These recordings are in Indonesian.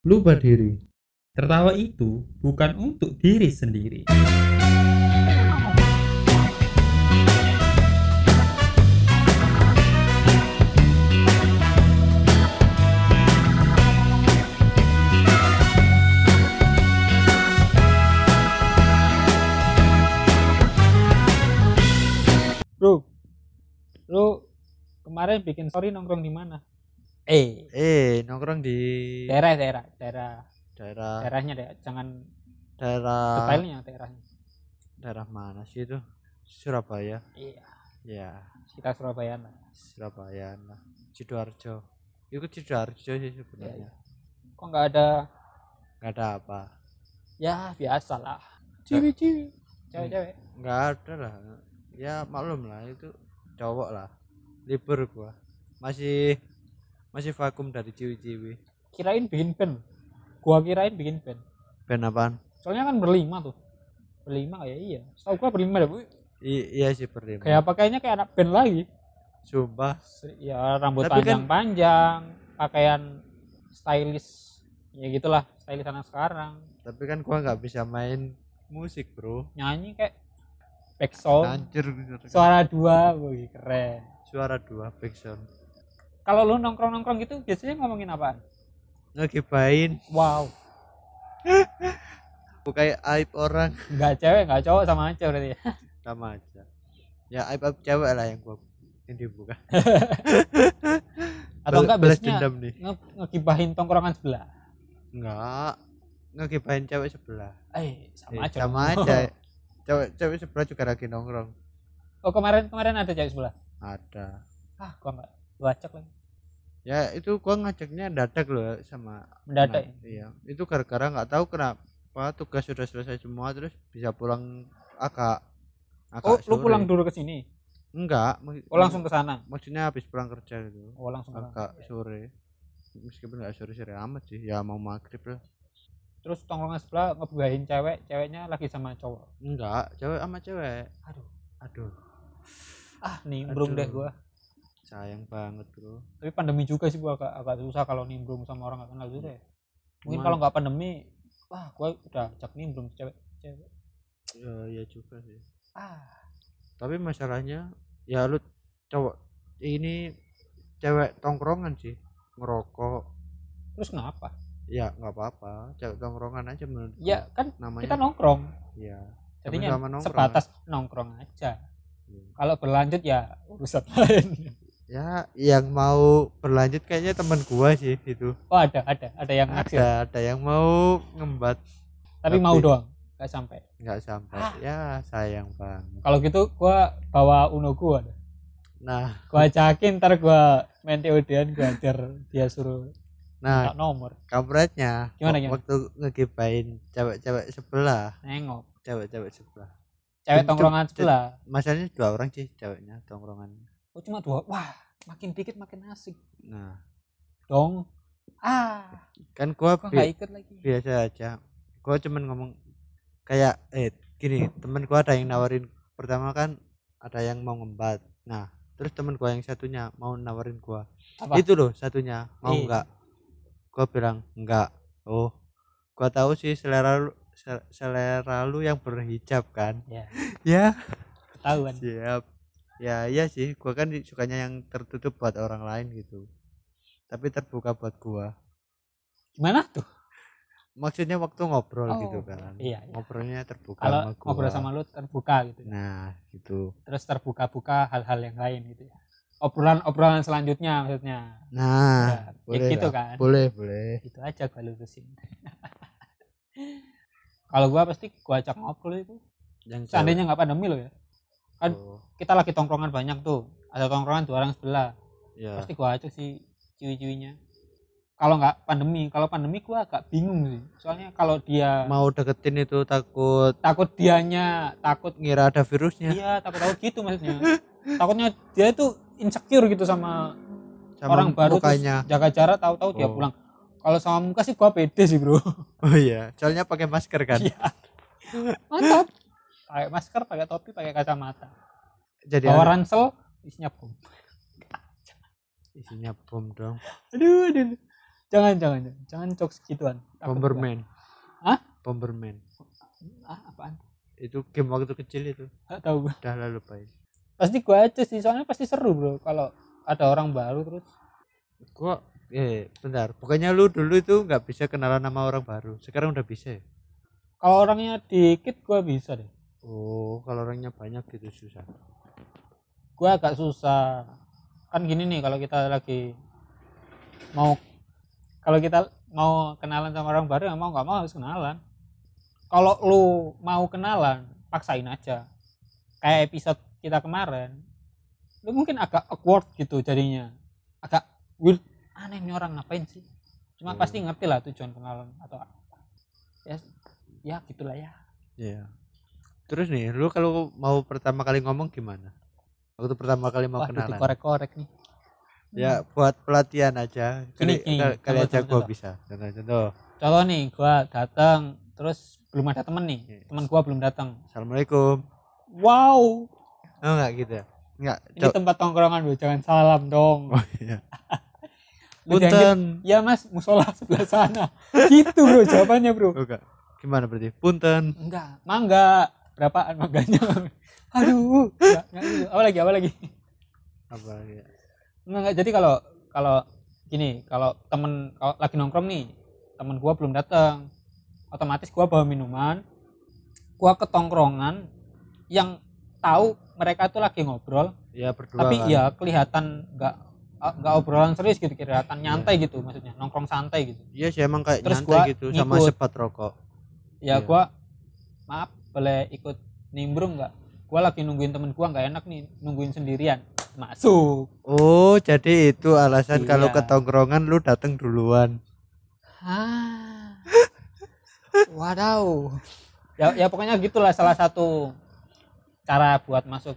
lupa diri. Tertawa itu bukan untuk diri sendiri. Bro, lu kemarin bikin story nongkrong di mana? Eh, Eh, nongkrong di daerah daerah daerah daerah daerahnya deh, jangan daerah detailnya daerahnya. daerah mana sih itu? Surabaya. Iya, Ya, sekitar Surabaya lah. Surabaya lah. Sidoarjo. Itu Sidoarjo sih sebenarnya. Kok nggak ada? Nggak ada apa. Ya biasa lah. Ciwi-ciwi, cewek-cewek. Nggak ada lah. Ya maklum lah itu cowok lah. Libur gua. Masih masih vakum dari ciwi-ciwi. Kirain bikin band. Gua kirain bikin band. Ben apaan? Soalnya kan berlima tuh. Berlima kayak iya. Tahu gua berlima deh. Bu. I- iya sih berlima. Kayak pakainya kayak anak band lagi. Sumpah. Ya rambut Tapi kan- panjang-panjang, pakaian stylish. Ya gitulah, stylish anak sekarang. Tapi kan gua nggak bisa main musik, Bro. Nyanyi kayak backsound, Hancur bener. suara dua, wih keren. Suara dua backsound. Kalau lu nongkrong-nongkrong gitu biasanya ngomongin apaan? Ngegibain Wow, bukai aib orang nggak cewek, nggak cowok sama aja berarti ya. sama aja. Ya aib aib cewek lah yang gua yang dibuka. Atau enggak biasanya dendam nih. nge ngegibahin tongkrongan sebelah. Enggak. Ngegibain cewek sebelah. Eh, sama Eh, aja. sama dong. aja. Cewek cewek sebelah juga lagi nongkrong. Oh, kemarin kemarin ada cewek sebelah. Ada. Ah, gua enggak bacak lagi. Ya itu gua ngajaknya dadak loh sama Mendadak. Nah, iya. Itu gara-gara nggak tahu kenapa tugas sudah selesai semua terus bisa pulang agak agak Oh, lu sore. pulang dulu ke sini. Enggak, Oh, langsung ke sana. maksudnya habis pulang kerja gitu. Oh, langsung sana. agak sore meskipun nggak sore sore amat sih ya mau maghrib lah Terus tongkrongan sebelah ngegibahin cewek, ceweknya lagi sama cowok. enggak cewek sama cewek Aduh. aduh Ah, nimbrung Aduh. deh gua. Sayang banget bro Tapi pandemi juga sih gua agak, agak susah kalau nimbrung sama orang gak kenal gitu ya. Mungkin kalau nggak pandemi, wah gua udah ajak nimbrung cewek, cewek. ya, ya juga sih Ah, tapi masalahnya ya lu cowok ini cewek tongkrongan sih ngerokok terus kenapa? ya nggak apa-apa cewek tongkrongan aja menurut Ya kan namanya kita nongkrong. ya Jadinya nongkrong, sebatas nongkrong aja. Iya. Kalau berlanjut ya urusan lain. Ya yang mau berlanjut kayaknya teman gua sih itu Oh ada, ada, ada yang naksir. ada ada yang mau ngembat Tapi mau tapi- doang, nggak sampai. nggak sampai Ah. ya sayang banget Kalau gitu gua bawa Uno gua. nah Gua ajakin ntar gua main TOD-an gua ajar dia suruh nah nomor. kampretnya Gimana, gimana? waktu ngegibain cewek-cewek sebelah Nengok. cewek-cewek sebelah Cewek tongkrongan sebelah. masalahnya dua orang sih ceweknya tongkrongan Oh cuma dua. Wah, makin dikit makin asik nah dong. Ah, kan gua gua bi- ikut lagi. biasa aja gua cuman ngomong kayak eh gini temen gua ada yang nawarin pertama kan ada yang mau ngembat nah terus temen gua yang satunya mau nawarin gua Apa? itu loh satunya mau Iya. enggak gua bilang enggak oh gua tahu sih selera lu se- selera lu yang berhijab kan Ya, ya ketahuan. siap ya iya sih gua kan sukanya yang tertutup buat orang lain gitu tapi terbuka buat gua Gimana tuh? maksudnya waktu ngobrol Oh, gitu kan iya, iya. ngobrolnya terbuka Kalau sama gua. ngobrol sama lu terbuka gitu. nah gitu Terus terbuka-buka hal-hal yang lain gitu ya. Obrolan-obrolan selanjutnya maksudnya. nah Ya, boleh gitu lah. kan. boleh boleh Itu aja gua lurusin. Kalau gua pasti gua ajak ngobrol itu. yang Seandainya nggak pandemi loh ya. Kan- oh, Kita lagi tongkrongan banyak tuh. Ada tongkrongan dua orang sebelah. ya Pasti gua ajak sih ciwi-ciwinya. Kalau nggak pandemi, kalau pandemi gua agak bingung sih. Soalnya kalau dia mau deketin itu takut takut dianya takut ngira ada virusnya iya takut takut gitu maksudnya. Takutnya dia itu insecure gitu sama, sama orang baru terus mukanya jaga jarak tahu-tahu dia Oh. pulang. Kalau sama muka sih gua pede sih, Bro. oh iya soalnya pakai masker kan Iya. Mantap. Pakai masker, pakai topi, pakai kacamata. jadi Bawa ada- ransel, isinya bom. isinya bom dong Aduh, aduh. jangan jangan jangan, jangan jokes gituan Takut gua. Bomberman Hah? Bomberman ah apaan itu game waktu kecil itu Nggak tahu gua. udah lalu pak pasti gua aja sih soalnya pasti seru bro kalau ada orang baru terus gua eh bentar bukannya lu dulu itu nggak bisa kenalan sama orang baru sekarang udah bisa ya? kalau orangnya dikit gua bisa deh oh kalau orangnya banyak gitu susah. Gua agak susah. Kan gini nih kalau kita lagi mau kalau kita mau kenalan sama orang baru ya mau nggak mau harus kenalan. Kalau lu mau kenalan paksain aja. Kayak episode kita kemarin lu mungkin agak awkward gitu jadinya. Agak weird aneh nih orang ngapain sih? Cuma Hmm. pasti ngerti lah tujuan kenalan atau apa. ya ya gitulah ya. Iya. Terus nih, lu kalau mau pertama kali ngomong gimana? Waktu pertama kali mau Wah, kenalan. dikorek-korek nih Ya, buat pelatihan aja. Kali, Gini, kali- contoh, aja contoh, gua contoh. bisa. Contoh-contoh. contoh nih gua datang terus belum ada temen nih Iya. teman gua belum datang Assalamualaikum. wow Oh, enggak gitu ya? Enggak. ini tempat tongkrongan bro jangan salam dong Oh iya. Punten. gitu, ya mas musola sebelah sana gitu bro jawabannya bro Oh, enggak. Gimana berarti? Punten. enggak mangga berapaan mangganya aduh enggak gitu. apa lagi apa lagi Apa ya? enggak, enggak. jadi kalau kalau gini kalau temen kalau lagi nongkrong nih temen gua belum datang otomatis gua bawa minuman gua ke tongkrongan yang tahu mereka tuh lagi ngobrol Ya berdua tapi kan. ya kelihatan nggak nggak obrolan serius gitu kelihatan nyantai gitu maksudnya nongkrong santai gitu Iya sih emang kayak Terus nyantai gua gitu sama ngikut. sebat rokok. ya Iya. gua maaf boleh ikut nimbrung nggak gua lagi nungguin temen gua nggak enak nih nungguin sendirian masuk Oh, jadi itu alasan kalau Iya. ke tongkrongan lu datang duluan. ah wadaw ya ya pokoknya gitulah salah satu cara buat masuk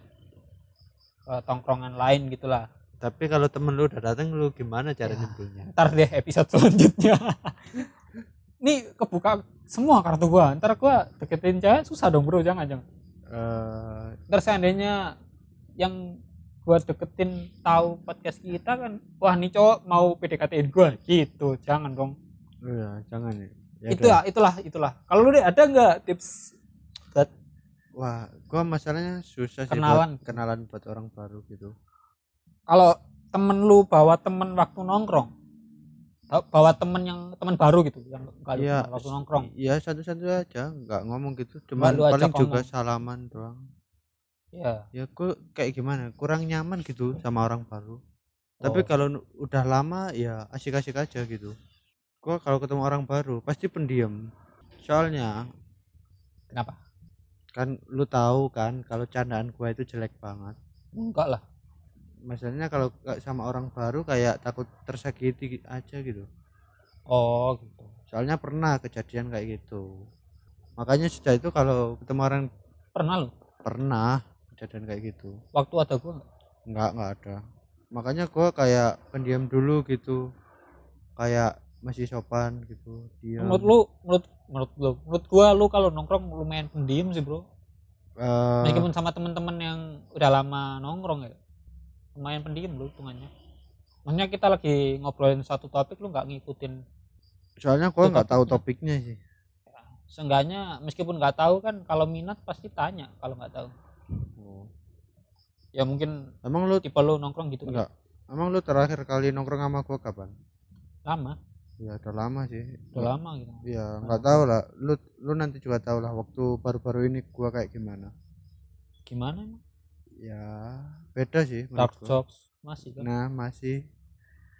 ke tongkrongan lain gitulah Tapi kalau temen lu udah datang lu gimana cara Ya. nyebutnya? ntar deh episode selanjutnya nih kebuka semua kartu gua. Ntar gua deketin cewek susah dong bro. Jangan jangan. Eh, ntar seandainya yang gua deketin tahu podcast kita kan wah nih cowok mau PDKT-in gua. Gitu. Jangan dong. Iya, jangan ya. Ya itu ya itulah itulah. Kalau lu deh ada nggak tips buat Wah, gua masalahnya susah sih Kenalan. buat kenalan buat orang baru gitu. kalau temen lu bawa temen waktu nongkrong bawa temen yang temen baru gitu yang nggak lu Iya, kenal waktu nongkrong Iya, satu-satu aja, nggak ngomong gitu. Ajak paling juga ngomong. salaman doang. ya Ya gua kayak gimana? Kurang nyaman gitu sama orang baru. Tapi Oh. kalau nu- udah lama ya asik-asik aja gitu. Gua kalau ketemu orang baru pasti pendiam. Soalnya kenapa kan lu tahu kan kalau candaan gua itu jelek banget. enggak lah Masalahnya kalau nggak sama orang baru kayak takut tersakiti aja gitu. oh gitu Soalnya pernah kejadian kayak gitu. Makanya sejak itu kalau ketemu orang pernah lu pernah kejadian kayak gitu. waktu ada gua nggak? Enggak, enggak ada. Makanya gua kayak pendiam dulu gitu. Kayak masih sopan gitu. Diam. menurut lu menurut menurut lu menurut gua lu kalau nongkrong lumayan pendiam sih bro Eh, meskipun sama temen-temen yang udah lama nongkrong ya lumayan pendiam lu hitungannya maksudnya kita lagi ngobrolin satu topik lu nggak ngikutin soalnya gua nggak tahu topiknya. sih. seenggaknya meskipun nggak tahu kan kalau minat pasti tanya kalau nggak tahu ya mungkin Emang lu tipe lu nongkrong gitu enggak? Emang lu terakhir kali nongkrong sama gua kapan? lama Ya udah lama sih. udah lama gitu Ya nggak tahu lah. Lu lu nanti juga tahu lah waktu baru-baru ini gua kayak gimana. gimana emang Ya beda sih gua. jokes masih kan Nah masih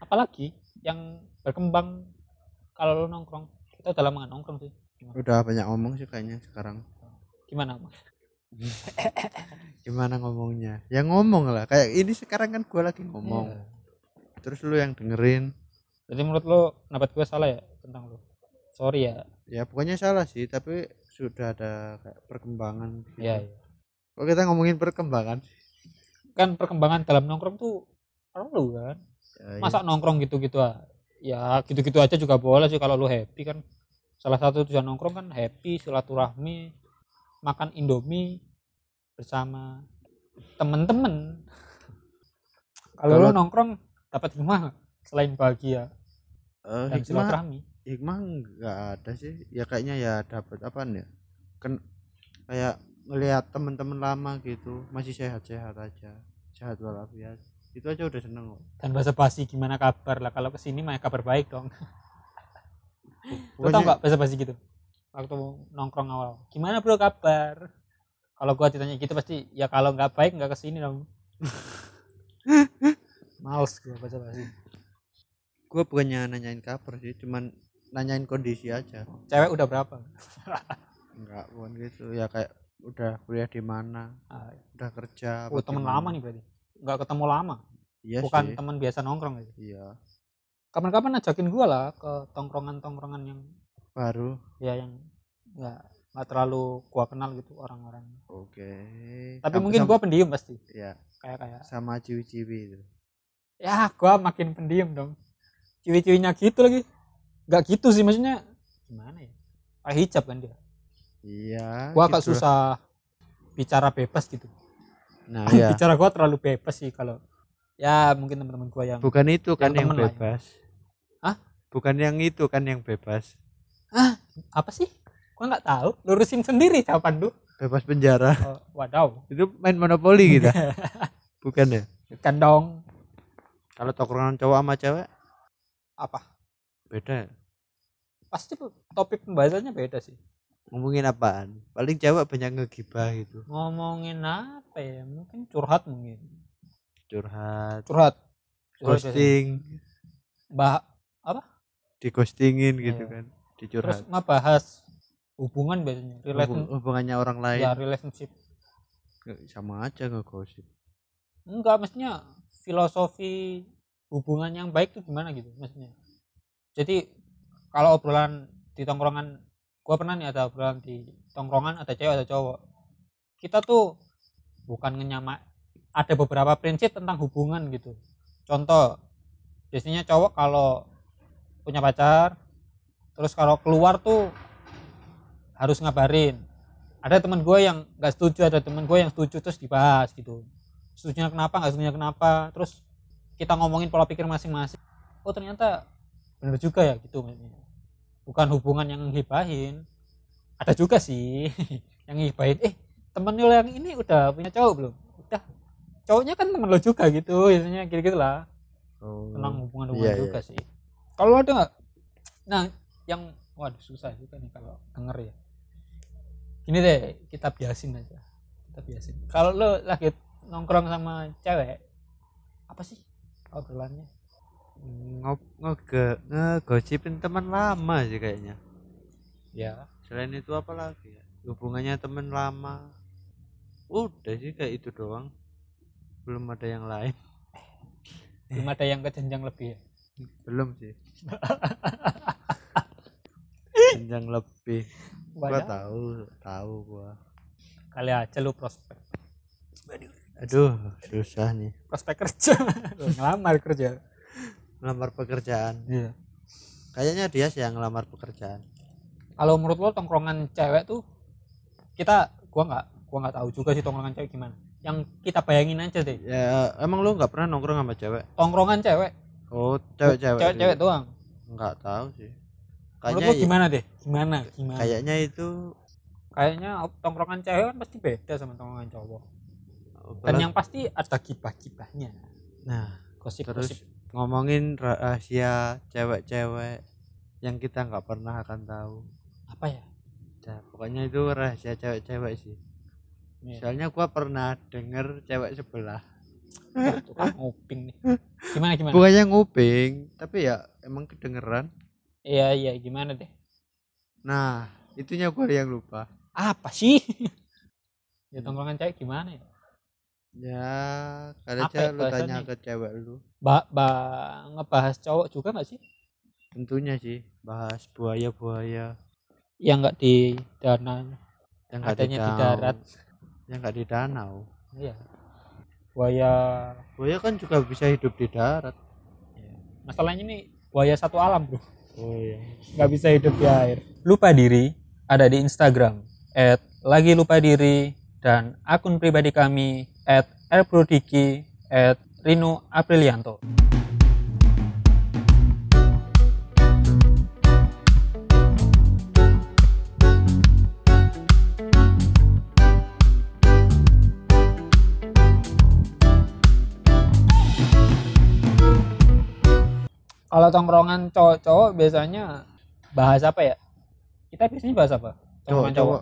apalagi yang berkembang kalau lu nongkrong kita udah lama nongkrong sih gimana, udah banyak ngomong sih kayaknya sekarang. gimana Mas? Gimana ngomongnya? Ya ngomong lah. Kayak ini sekarang kan gua lagi ngomong. Iya. Terus lu yang dengerin. jadi menurut lu pendapat gue salah ya tentang lu sorry ya Ya pokoknya salah sih. Tapi sudah ada kayak perkembangan. gitu. Kok kita ngomongin perkembangan? kan perkembangan dalam nongkrong tuh perlu kan? Ya, masa nongkrong gitu-gitu ah ya gitu-gitu aja juga boleh sih kalau lu happy kan? Salah satu tujuan nongkrong kan happy silaturahmi makan indomie bersama temen-temen. Kalau lu nongkrong dapat rumah nggak? selain bahagia. Eh, dan hikmah silaturahmi. Hikmah nggak ada sih. Ya kayaknya ya dapat apaan ya? Kan kayak ngelihat teman-teman lama gitu masih sehat-sehat aja sehat walafiat. Itu aja udah seneng kok. dan bahasa basi gimana kabar? Lah kalau ke sini mah kabar baik dong. Lu tau Pokoknya- nggak bahasa basi gitu? Waktu nongkrong awal. Gimana bro kabar? Kalau gua ditanya gitu pasti ya kalau nggak baik nggak ke sini dong. Males gua bahasa basi. Gue bukannya nanyain kabar sih cuman nanyain kondisi aja. Cewek udah berapa? Enggak bukan gitu. Ya kayak udah kuliah di mana? Ah, udah kerja oh, temen lama nih berarti. Nggak ketemu lama. Iya bukan teman biasa nongkrong gitu iya. Kapan-kapan ajakin gua lah ke tongkrongan-tongkrongan yang baru? Ya yang nggak nggak terlalu gua kenal gitu orang-orang. Oke. Tapi Sama- mungkin sama- gua pendiam pasti. Ya kayak kayak sama ciwi-ciwi itu? Ya gua makin pendiam dong. Ciwi-ciwinya gitu lagi. Nggak gitu sih maksudnya. Gimana ya? Pakai hijab kan dia iya gua agak gitu susah bicara bebas gitu. Nah ya bicara gua terlalu bebas sih kalau ya mungkin teman-teman gua yang bukan itu kan yang yang ya. bebas. Hah? bukan yang itu kan yang bebas. Apa sih? Gua nggak tahu. Lurusin sendiri jawaban lu. Bebas penjara. Oh, wadaw. Itu main monopoli kita. Bukan ya? Kan dong. Kalau tongkrongan cowok sama cewek? Apa? Beda. Ya? pasti topik pembahasannya beda sih ngomongin apaan? Paling cewek banyak ngegibah gitu. Ngomongin apa ya? Mungkin curhat mungkin. Curhat. Curhat. Curhat biasanya. ghosting. Bah di ghostingin gitu Iya. kan. Terus dicurhat. ngebahas hubungan biasanya. Relation Hubung- hubungannya orang lain. Ya relationship. Nggak- sama aja ngegosip enggak maksudnya filosofi hubungan yang baik tuh gimana gitu maksudnya? Jadi kalau obrolan di tongkrongan gua pernah nih ada obrolan di tongkrongan ada cewek ada cowok. Kita tuh bukan ngenyama ada beberapa prinsip tentang hubungan gitu. Contoh biasanya cowok kalau punya pacar terus kalau keluar tuh harus ngabarin. Ada teman gue yang nggak setuju ada teman gue yang setuju terus dibahas gitu. Setuju kenapa nggak setuju kenapa terus kita ngomongin pola pikir masing-masing. Oh ternyata benar juga ya gitu maksudnya bukan hubungan yang ngibahin. Ada juga sih yang ngibahin. Eh temen lo yang ini udah punya cowok belum? Udah. Cowoknya kan temen lo juga gitu biasanya gitu gitu lah oh. tentang hubungan-hubungan Iya, juga sih. Kalau ada nggak? Nah yang waduh susah juga nih kalau denger ya. Gini deh kita biasin aja. Kita biasin. Kalau lo lagi nongkrong sama cewek apa sih obrolannya ngege ngegosipin teman lama sih kayaknya. Ya. Selain itu apa lagi ya? Hubungannya teman lama. Udah sih kayak itu doang. Belum ada yang lain. Belum ada yang ke jenjang lebih ya? Belum sih. Jenjang lebih. Gua tahu tahu gua. Kali aja lu prospek. Aduh susah nih. Prospek kerja. Ngelamar kerja ngelamar pekerjaan. Iya. Kayaknya dia sih yang ngelamar pekerjaan. Kalau menurut lo tongkrongan cewek tuh kita gua nggak gua nggak tahu juga sih tongkrongan cewek gimana. Yang kita bayangin aja deh. Ya emang lu nggak pernah nongkrong sama cewek? Tongkrongan cewek. Oh cewek-cewek cewek-cewek doang. Nggak tahu sih. Menurut kayaknya lo gimana deh? Gimana gimana? kayaknya itu kayaknya tongkrongan cewek kan pasti beda sama tongkrongan cowok. Dan yang pasti ada gibah-gibahnya nah gosip-gosip. Terus ngomongin rahasia cewek-cewek yang kita nggak pernah akan tahu. Apa ya? Nah, pokoknya itu rahasia cewek-cewek sih. Iya. soalnya gua pernah denger cewek sebelah. Tukang nguping nih. Gimana gimana? Bukannya nguping tapi ya emang kedengeran. Iya iya gimana deh? Nah itunya gua yang lupa. Apa sih? Ya tongkrongan cewek gimana ya ya kali Apa aja ya lu tanya bahasanya? ke cewek lu. Ba, ba ngebahas cowok juga nggak sih? Tentunya sih bahas buaya-buaya. Yang nggak di danau. Yang nggak di darat. Yang nggak di danau. Iya. Buaya. Buaya kan juga bisa hidup di darat. Masalahnya ini buaya satu alam bro. Oh iya. Nggak bisa hidup di air. Lupa diri ada di Instagram at lagi lupa diri dan akun pribadi kami at rbrodiki at Rino Aprilianto. Kalau tongkrongan cowok-cowok biasanya bahas apa ya? Kita biasanya bahas apa? Tongkrongan cowok. cowok.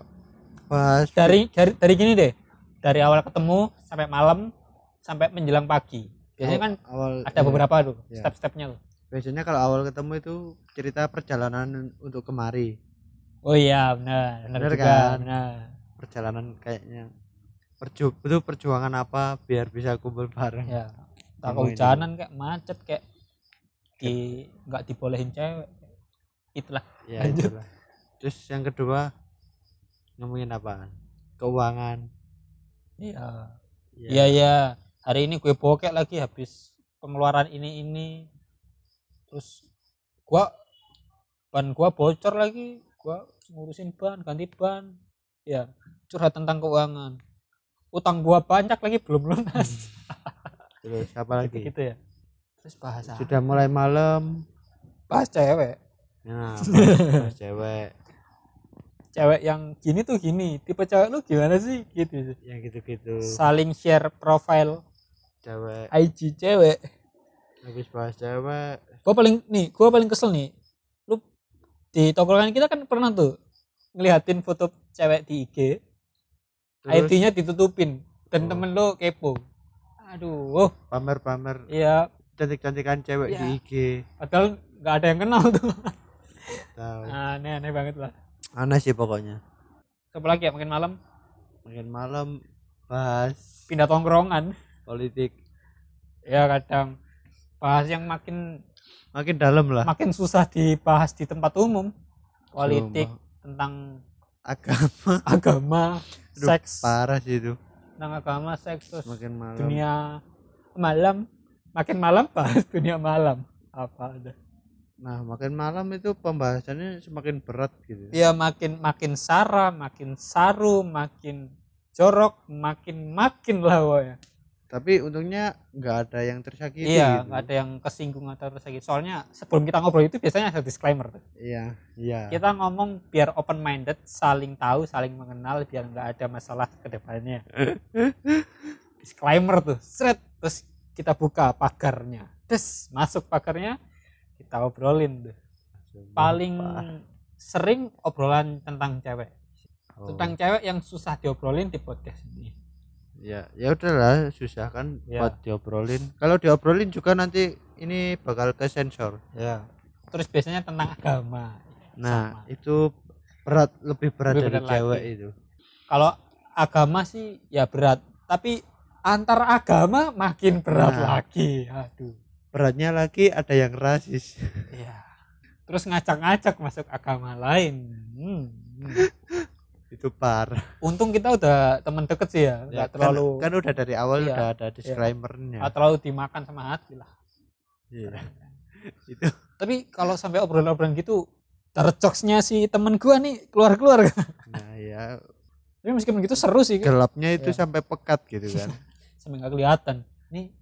Bahas dari dari dari gini deh dari awal ketemu sampai malam sampai menjelang pagi. Biasanya kan awal ada iya. beberapa tuh Iya. step-stepnya tuh. Biasanya kalau awal ketemu itu cerita perjalanan untuk kemari. Oh iya benar benar Benar juga kan? benar. Perjalanan kayaknya. Perju itu perjuangan apa biar bisa kumpul bareng? Ya tak kehujanan kayak macet kayak di nggak dibolehin cewek. Itulah. Ya Lanjut. itulah. terus yang kedua ngomongin apa keuangan iya Ya. iya. iya hari ini gue bokek lagi habis pengeluaran ini ini terus gua ban gua bocor lagi. Gua ngurusin ban ganti ban. Ya curhat tentang keuangan. Utang gua banyak lagi belum lunas. Terus apa lagi? Gitu ya. Terus bahasa sudah mulai malam. Bahas cewek. Nah bahas cewek cewek yang gini tuh gini tipe cewek lu gimana sih? Gitu yang gitu-gitu. Saling share profile. Cewek. IG cewek. Habis bahas cewek. Gua paling nih gua paling kesel nih. Lu di tongkrongan kita kan pernah tuh ngeliatin foto cewek di IG ID-nya ditutupin dan Oh. temen lu kepo. Aduh. Pamer-pamer. Iya. Cantik-cantikan cewek Ya. di IG padahal nggak ada yang kenal tuh. Tahu. Aneh aneh banget lah aneh sih pokoknya. Apa lagi ya? Makin malam? Makin malam bahas pindah tongkrongan. Politik. Ya kadang. Bahas yang makin makin dalam lah. makin susah dibahas di tempat umum. Politik Cuma tentang agama. Agama Aduh, seks. parah sih itu. Tentang agama seks terus makin malam. dunia malam. Makin malam bahas dunia malam. Apa ada nah makin malam itu pembahasannya semakin berat gitu ya. Makin makin sara makin saru makin jorok makin makin lah pokoknya. tapi untungnya nggak ada yang tersakiti iya gitu. nggak ada yang kesinggung atau tersakiti. Soalnya sebelum kita ngobrol itu biasanya ada disclaimer tuh. Iya iya. Kita ngomong biar open minded saling tahu saling mengenal biar nggak ada masalah ke depannya. Disclaimer tuh seret terus kita buka pagarnya. Des masuk pagarnya kita obrolin tuh. Sumpah, paling sering obrolan tentang cewek. Oh, tentang cewek yang susah diobrolin di podcast ini. Ya ya udahlah susah kan Ya. buat diobrolin. Kalau diobrolin juga nanti ini bakal ke sensor. Ya. Terus biasanya tentang agama. Nah Sama. itu berat lebih berat Lebih dari berat cewek lagi. itu. Kalau agama sih ya berat. Tapi antar agama makin berat Nah. lagi. Aduh beratnya lagi ada yang rasis. Ya terus ngacak-ngacak masuk agama lain. Hmm, hmm. itu parah untung kita udah teman deket sih ya Ya, nggak terlalu kan, kan udah dari awal Iya, udah ada disclaimernya. Nggak terlalu dimakan sama hati lah. Iya. itu. Tapi kalau sampai obrolan-obrolan gitu terjokesnya si temen gua nih keluar-keluar. Nah ya tapi meskipun gitu seru sih. Gelapnya itu Ya. sampai pekat gitu kan. Sampai nggak kelihatan. Nih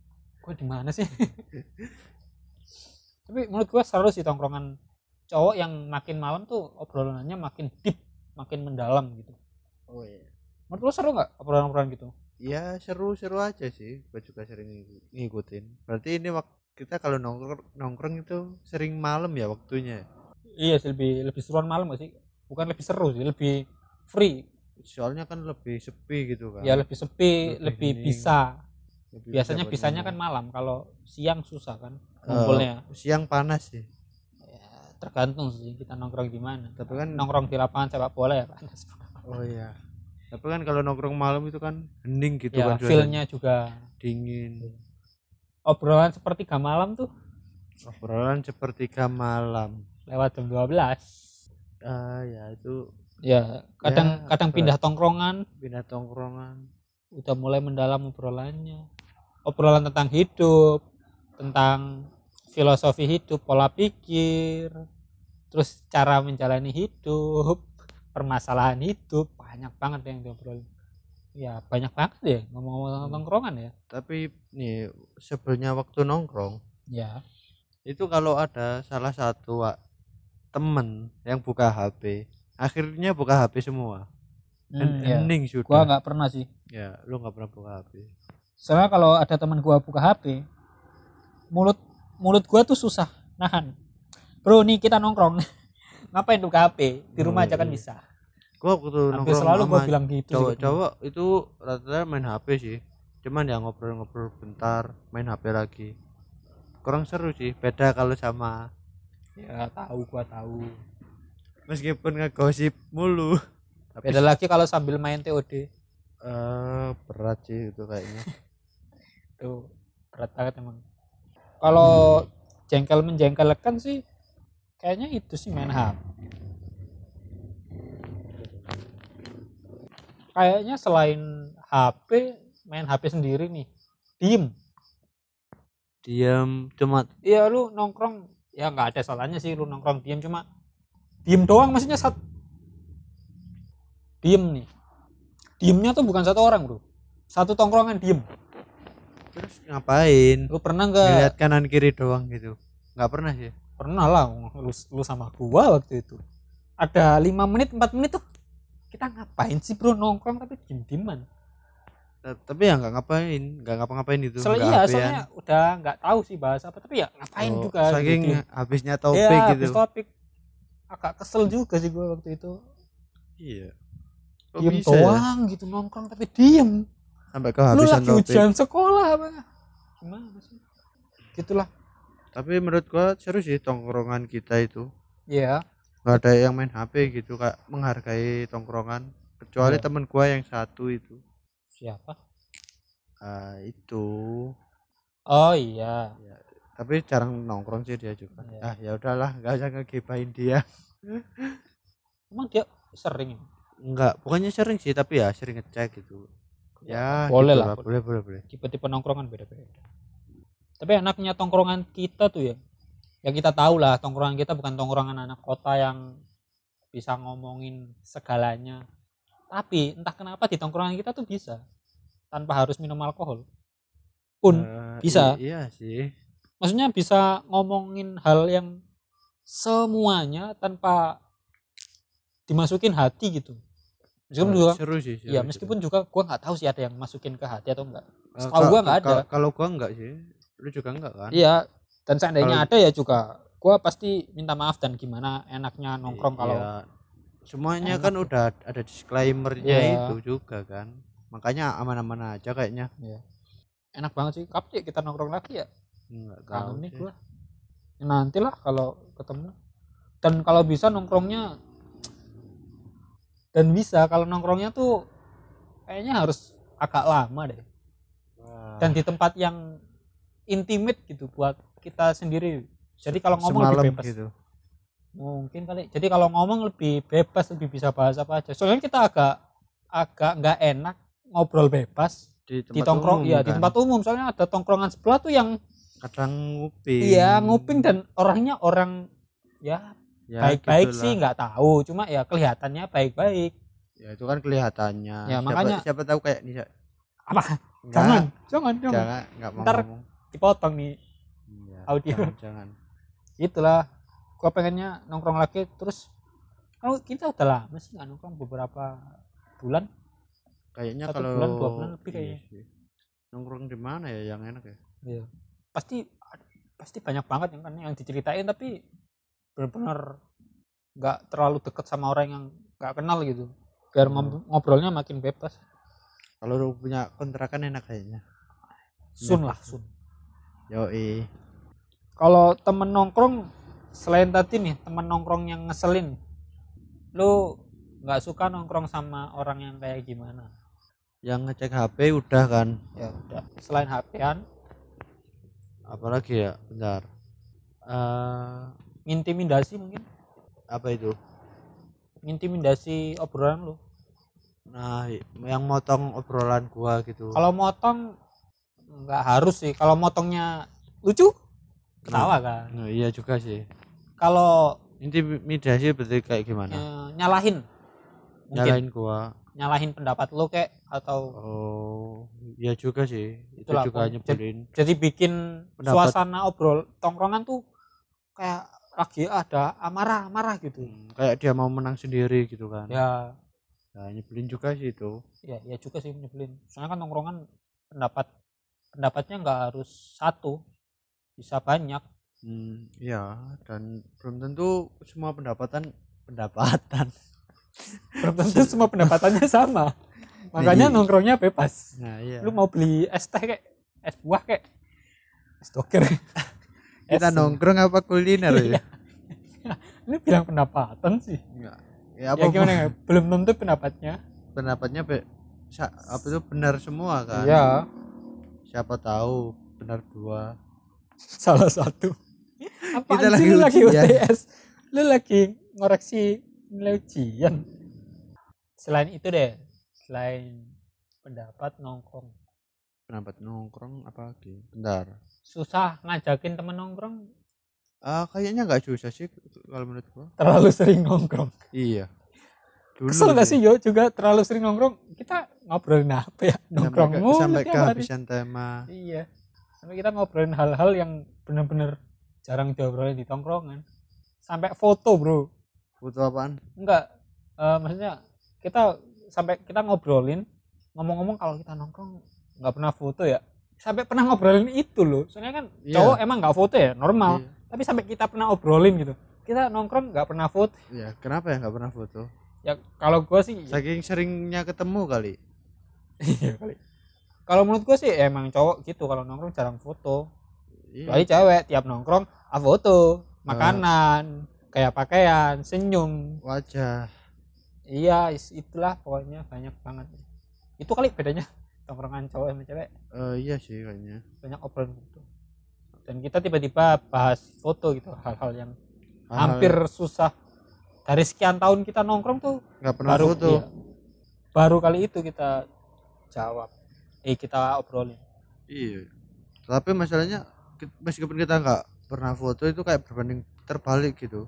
gua di mana sih? Tapi menurut gua seru sih tongkrongan cowok yang makin malam tuh obrolannya makin deep makin mendalam gitu. Oh iya. Menurut lu seru nggak obrolan-obrolan gitu? Ya seru-seru aja sih. Gue juga sering ngiku- ngikutin. Berarti ini waktu kita kalau nongkrong nongkrong itu sering malam ya waktunya? Iya sih lebih lebih seruan malam gak sih? Bukan lebih seru sih lebih free. Soalnya kan lebih sepi gitu kan. Ya lebih sepi Lebih lebih bisa biasanya bisanya kan malam kalau siang susah kan Eh, ngumpulnya. siang panas sih. Ya, tergantung sih kita nongkrong di mana. Tapi kan nongkrong di lapangan sepak bola ya panas. Oh iya. Tapi kan kalau nongkrong malam itu kan hening gitu ya kan feelnya juga dingin. Obrolan sepertiga malam tuh. Obrolan sepertiga malam. Lewat jam 12 ah ya itu ya kadang Ya, kadang pindah tongkrongan. Pindah tongkrongan. Udah mulai mendalam obrolannya obrolan tentang hidup tentang filosofi hidup pola pikir terus cara menjalani hidup permasalahan hidup. Banyak banget yang diobrolin. Ya banyak banget ya ngomong-ngomong Hmm. tongkrongan ya. Tapi nih sebelumnya waktu nongkrong ya. itu kalau ada salah satu Wak, temen yang buka HP akhirnya buka HP semua. Hmm, Hen- ya. sudah. Gua nggak pernah sih. Ya lu nggak pernah buka HP soalnya kalau ada teman gua buka HP mulut mulut gua tuh susah nahan. Bro nih kita nongkrong. Ngapain tuh ke HP di rumah aja kan iya. bisa. Gua waktu hampir nongkrong selalu gua bilang gitu cowok-cowok itu rata-rata main HP sih. Cuman ya ngobrol-ngobrol bentar main HP lagi. Kurang seru sih beda kalau sama ya tahu gua tahu. Meskipun ngegosip mulu. Tapi beda lagi kalau sambil main TOD eh, berat sih itu kayaknya tuh berat banget emang. Kalau jengkel menjengkelkan sih kayaknya itu sih main HP kayaknya selain HP main HP sendiri nih. Diem. Diam cuma iya lu nongkrong. Ya nggak ada salahnya sih lu nongkrong diem cuma diem doang maksudnya sat. Diem nih. Diemnya tuh bukan satu orang bro. Satu tongkrongan diem terus ngapain? Lu pernah nggak? Ngeliat kanan kiri doang gitu. Nggak pernah sih. Pernah lah lu, lu sama gua waktu itu. Ada lima menit empat menit tuh kita ngapain sih bro? Nongkrong tapi diem dieman tapi ya nggak ngapain nggak ngapa-ngapain itu soalnya iya soalnya udah nggak tahu sih bahas apa tapi ya ngapain Oh, juga saking gitu. habisnya ya topik gitu habis topik. Agak kesel juga sih gua waktu itu. Iya. Kok diem bisa? ya? doang gitu nongkrong tapi diem sampai lu kehabisan lagi topik ujian sekolah apa? Gimana sih? Gitulah. Tapi menurut gua seru sih tongkrongan kita itu. Ya nggak ada yang main HP gitu kayak menghargai tongkrongan. Kecuali Iya. temen gua yang satu itu. Siapa? Ah, itu. Oh iya. Tapi jarang nongkrong sih dia juga. Iya. ah ya udahlah nggak usah ngegibain dia. Emang dia sering? Ya? enggak bukannya sering sih tapi ya sering ngecek gitu ya Boleh gitu lah, boleh boleh boleh. Tipe-tipe nongkrongan beda-beda tapi enaknya tongkrongan kita tuh ya. Ya kita tahu lah tongkrongan kita bukan tongkrongan anak kota yang bisa ngomongin segalanya. Tapi entah kenapa di tongkrongan kita tuh bisa. Tanpa harus minum alkohol. Pun Eh, bisa. iya sih. Maksudnya bisa ngomongin hal yang semuanya tanpa dimasukin hati gitu meskipun juga seru sih seru, ya meskipun juga gua nggak tahu sih ada yang masukin ke hati atau enggak. Eh, setahu gua nggak ada. kalau gua enggak sih lu juga enggak kan? Iya dan seandainya Kalau- ada ya juga gua pasti minta maaf dan gimana enaknya nongkrong kalau Iya. semuanya enak. kan udah ada disclaimernya Iya. itu juga kan. Makanya aman-aman aja kayaknya. Enak banget sih. Kapan kita nongkrong lagi ya? Enggak tahu nih gua. Ya, nantilah kalau ketemu. Dan kalau bisa nongkrongnya dan bisa kalau nongkrongnya tuh kayaknya harus agak lama deh. Dan di tempat yang intimate gitu buat kita sendiri. Jadi kalau ngomong semalam lebih bebas. gitu. Mungkin kali. Jadi kalau ngomong lebih bebas lebih bisa bahas apa aja. Soalnya kita agak agak nggak enak ngobrol bebas di di tempat tongkrong umum iya di kan. tempat umum. Soalnya ada tongkrongan sebelah tuh yang kadang nguping. Iya nguping dan orangnya orang ya Ya, baik-baik gitulah. sih nggak tahu cuma ya kelihatannya baik-baik ya itu kan kelihatannya Ya, siapa, makanya- siapa tahu kayak Nisa apa Enggak, jangan jangan jangan jangan nggak mau Ntar ngomong dipotong nih Iya, audio. jangan, jangan. itulah gua pengennya nongkrong lagi terus kalau kita udah lama sih nggak nongkrong beberapa bulan kayaknya Satu kalau bulan, dua bulan lebih iya kayaknya. sih. nongkrong di mana ya yang enak ya Iya. Pasti pasti banyak banget yang kan yang diceritain tapi benar-benar nggak terlalu deket sama orang yang nggak kenal gitu. Biar Hmm. ngob- ngobrolnya makin bebas. kalau lu punya kontrakan enak kayaknya Sun Iya. lah sun. yoi Kalau temen nongkrong selain tadi nih temen nongkrong yang ngeselin, lu nggak suka nongkrong sama orang yang kayak gimana? yang ngecek HP udah kan Ya udah. Selain HP-an, apalagi ya bentar eh intimidasi mungkin, apa itu? Intimidasi obrolan lu. nah yang motong obrolan gua gitu. Kalau motong nggak harus sih. Kalau motongnya lucu ketawa kan. Nah, iya juga sih. Kalau intimidasi berarti kayak gimana? eh, nyalahin. Mungkin nyalain gua. Nyalahin pendapat lo kayak atau oh iya juga sih. Itu Itulah, juga nyebelin. Jadi bikin Pendapat. suasana obrol tongkrongan tuh kayak lagi ada amarah amarah gitu. Hmm, kayak dia mau menang sendiri gitu kan. Ya. Nah, nyebelin juga sih itu. Ya ya juga sih nyebelin. Soalnya kan tongkrongan pendapat pendapatnya nggak harus satu bisa banyak. Hmm, iya. Dan belum tentu semua pendapatan pendapatan. belum tentu semua pendapatannya sama. Makanya Iya. nongkrongnya bebas. Nah, iya. lu mau beli es teh kayak es buah kayak es doger kita nongkrong apa kuliner ya? ini bilang pendapatan sih. Ya Ya apa gimana ya? Belum tentu pendapatnya. Pendapatnya be, apa itu benar semua kan? iya. Siapa tahu benar dua. salah satu. Apa Kita lagi lu lagi. UTS lu lagi ngoreksi nilai ujian. Selain itu deh selain pendapat nongkrong Pendapat nongkrong apa lagi? Bentar. susah ngajakin temen nongkrong Ah, kayaknya nggak susah sih kalau menurut gua. terlalu sering nongkrong Iya. Dulu kesel gak sih yo juga terlalu sering nongkrong kita ngobrolin apa ya Sampai, nongkrong ke- sampai tiap hari. kehabisan tema. iya sampai kita ngobrolin hal-hal yang bener-bener jarang diobrolin di tongkrongan sampai foto bro Foto apaan? enggak eh, maksudnya kita sampai kita ngobrolin ngomong-ngomong kalau kita nongkrong nggak pernah foto ya sampai pernah ngobrolin itu loh soalnya kan Iya. cowok emang nggak foto ya normal Iya. tapi sampai kita pernah obrolin gitu kita nongkrong nggak pernah foto Iya, kenapa ya nggak pernah foto? ya kalau gue sih Saking seringnya ketemu kali. iya kali kalau menurut gue sih emang cowok gitu kalau nongkrong jarang foto Iya. kecuali cewek tiap nongkrong ah foto makanan kayak pakaian senyum Wajah. iya itulah pokoknya banyak banget itu kali bedanya tongkrongan cowok sama cewek Eh, iya sih kayaknya. banyak obrolan foto dan kita tiba-tiba bahas foto gitu hal-hal yang Hal-hal hampir susah dari sekian tahun kita nongkrong tuh nggak pernah baru foto. iya, baru kali itu kita jawab eh kita obrolin Iya. Tapi masalahnya ki- meskipun kita nggak pernah foto itu kayak berbanding terbalik gitu.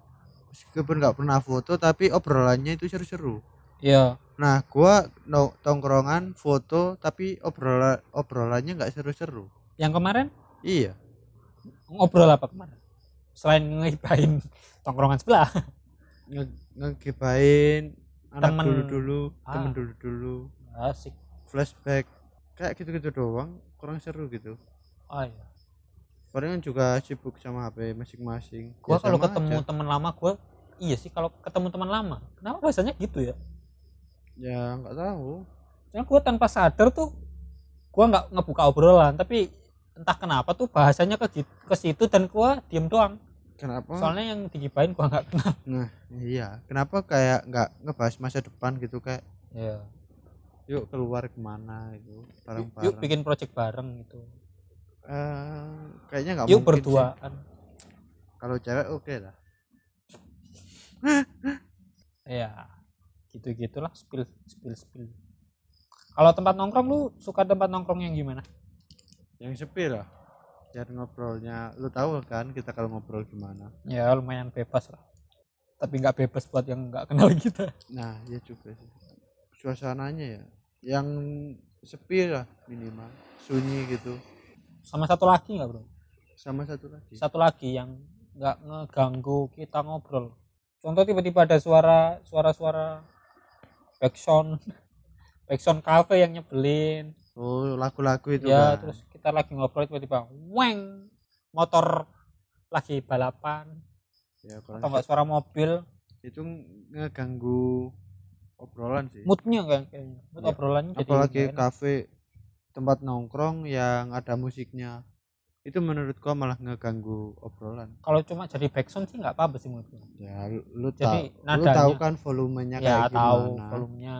Meskipun nggak pernah foto tapi obrolannya itu seru-seru. iya Nah, gua no, tongkrongan foto tapi obrolan obrolannya nggak seru-seru. yang kemarin Iya. ngobrol apa kemarin selain ngehibahin tongkrongan sebelah Nge ngegibain anak Temen. dulu-dulu, Ah. temen dulu-dulu, asik flashback. Kayak gitu-gitu doang, kurang seru gitu. oh iya Palingan juga sibuk sama HP masing-masing. gua Ya kalau ketemu aja. teman lama gua iya sih kalau ketemu teman lama kenapa bahasanya gitu ya ya nggak tahu. Soalnya gua tanpa sadar tuh gua nggak ngebuka obrolan tapi entah kenapa tuh bahasanya ke ke situ dan gua diem doang Kenapa? soalnya yang digibahin gua nggak kenal Nah, iya. Kenapa kayak nggak ngebahas masa depan gitu kayak Iya. yuk keluar ke mana gitu yuk, bareng-bareng. yuk bikin project bareng gitu Eh, kayaknya nggak yuk berduaan Kalau cewek oke lah. ya gitu gitulah spill spill spill kalau tempat nongkrong lu suka tempat nongkrong yang gimana Yang sepi lah. Biar ngobrolnya, lu tahu kan kita kalau ngobrol gimana. ya lumayan bebas lah tapi nggak bebas buat yang nggak kenal kita Nah, iya juga sih. Suasananya ya, yang sepi lah minimal, sunyi gitu. sama satu lagi nggak bro Sama satu lagi. satu lagi yang nggak ngeganggu kita ngobrol contoh tiba-tiba ada suara suara-suara backsound. Backsound cafe yang nyebelin. Oh, lagu-lagu itu ya kan. terus kita lagi ngobrol tiba-tiba weng motor lagi balapan. Ya, kalau atau enggak suara mobil. Itu ngeganggu obrolan sih. moodnya kan kayaknya. Mood Ya, obrolannya jadi apalagi enak. kafe tempat nongkrong yang ada musiknya itu menurut gua malah ngeganggu obrolan kalau cuma jadi backsound sih nggak apa-apa sih menurut gua. ya lu, Jadi, tahu lu tahu kan volumenya ya kayak tahu gimana volumenya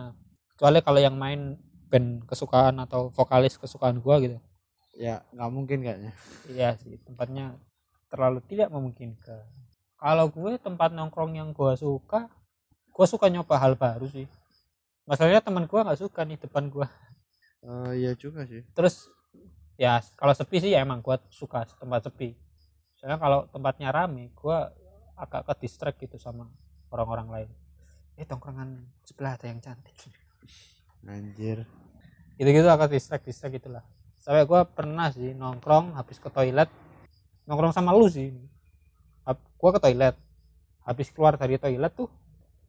kecuali kalau yang main band kesukaan atau vokalis kesukaan gua gitu ya nggak mungkin kayaknya Iya sih, tempatnya terlalu tidak memungkinkan. Kalau gue tempat nongkrong yang gue suka, gue suka nyoba hal baru sih. Masalahnya teman gue nggak suka nih depan gue. Eh, iya juga sih Terus ya kalau sepi sih ya emang gue suka tempat sepi. Soalnya kalau tempatnya rame, gue agak ke distract gitu sama orang-orang lain. Eh tongkrongan sebelah ada yang cantik. anjir Gitu-gitu agak distract distract gitulah. Sampai gue pernah sih nongkrong habis ke toilet, nongkrong sama lu sih. Gua ke toilet, habis keluar dari toilet tuh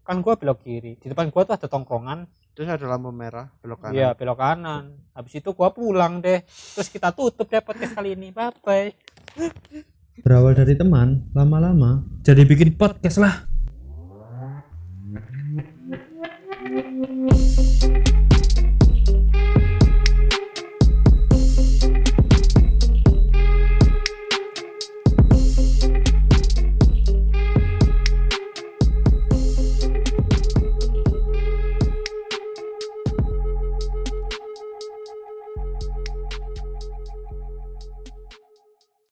kan gua belok kiri. Di depan gua tuh ada tongkrongan, terus ada lampu merah belok kanan. Iya belok kanan. Habis itu gua pulang deh. Terus kita tutup deh podcast kali ini. Bye bye berawal dari teman lama-lama jadi bikin podcast lah.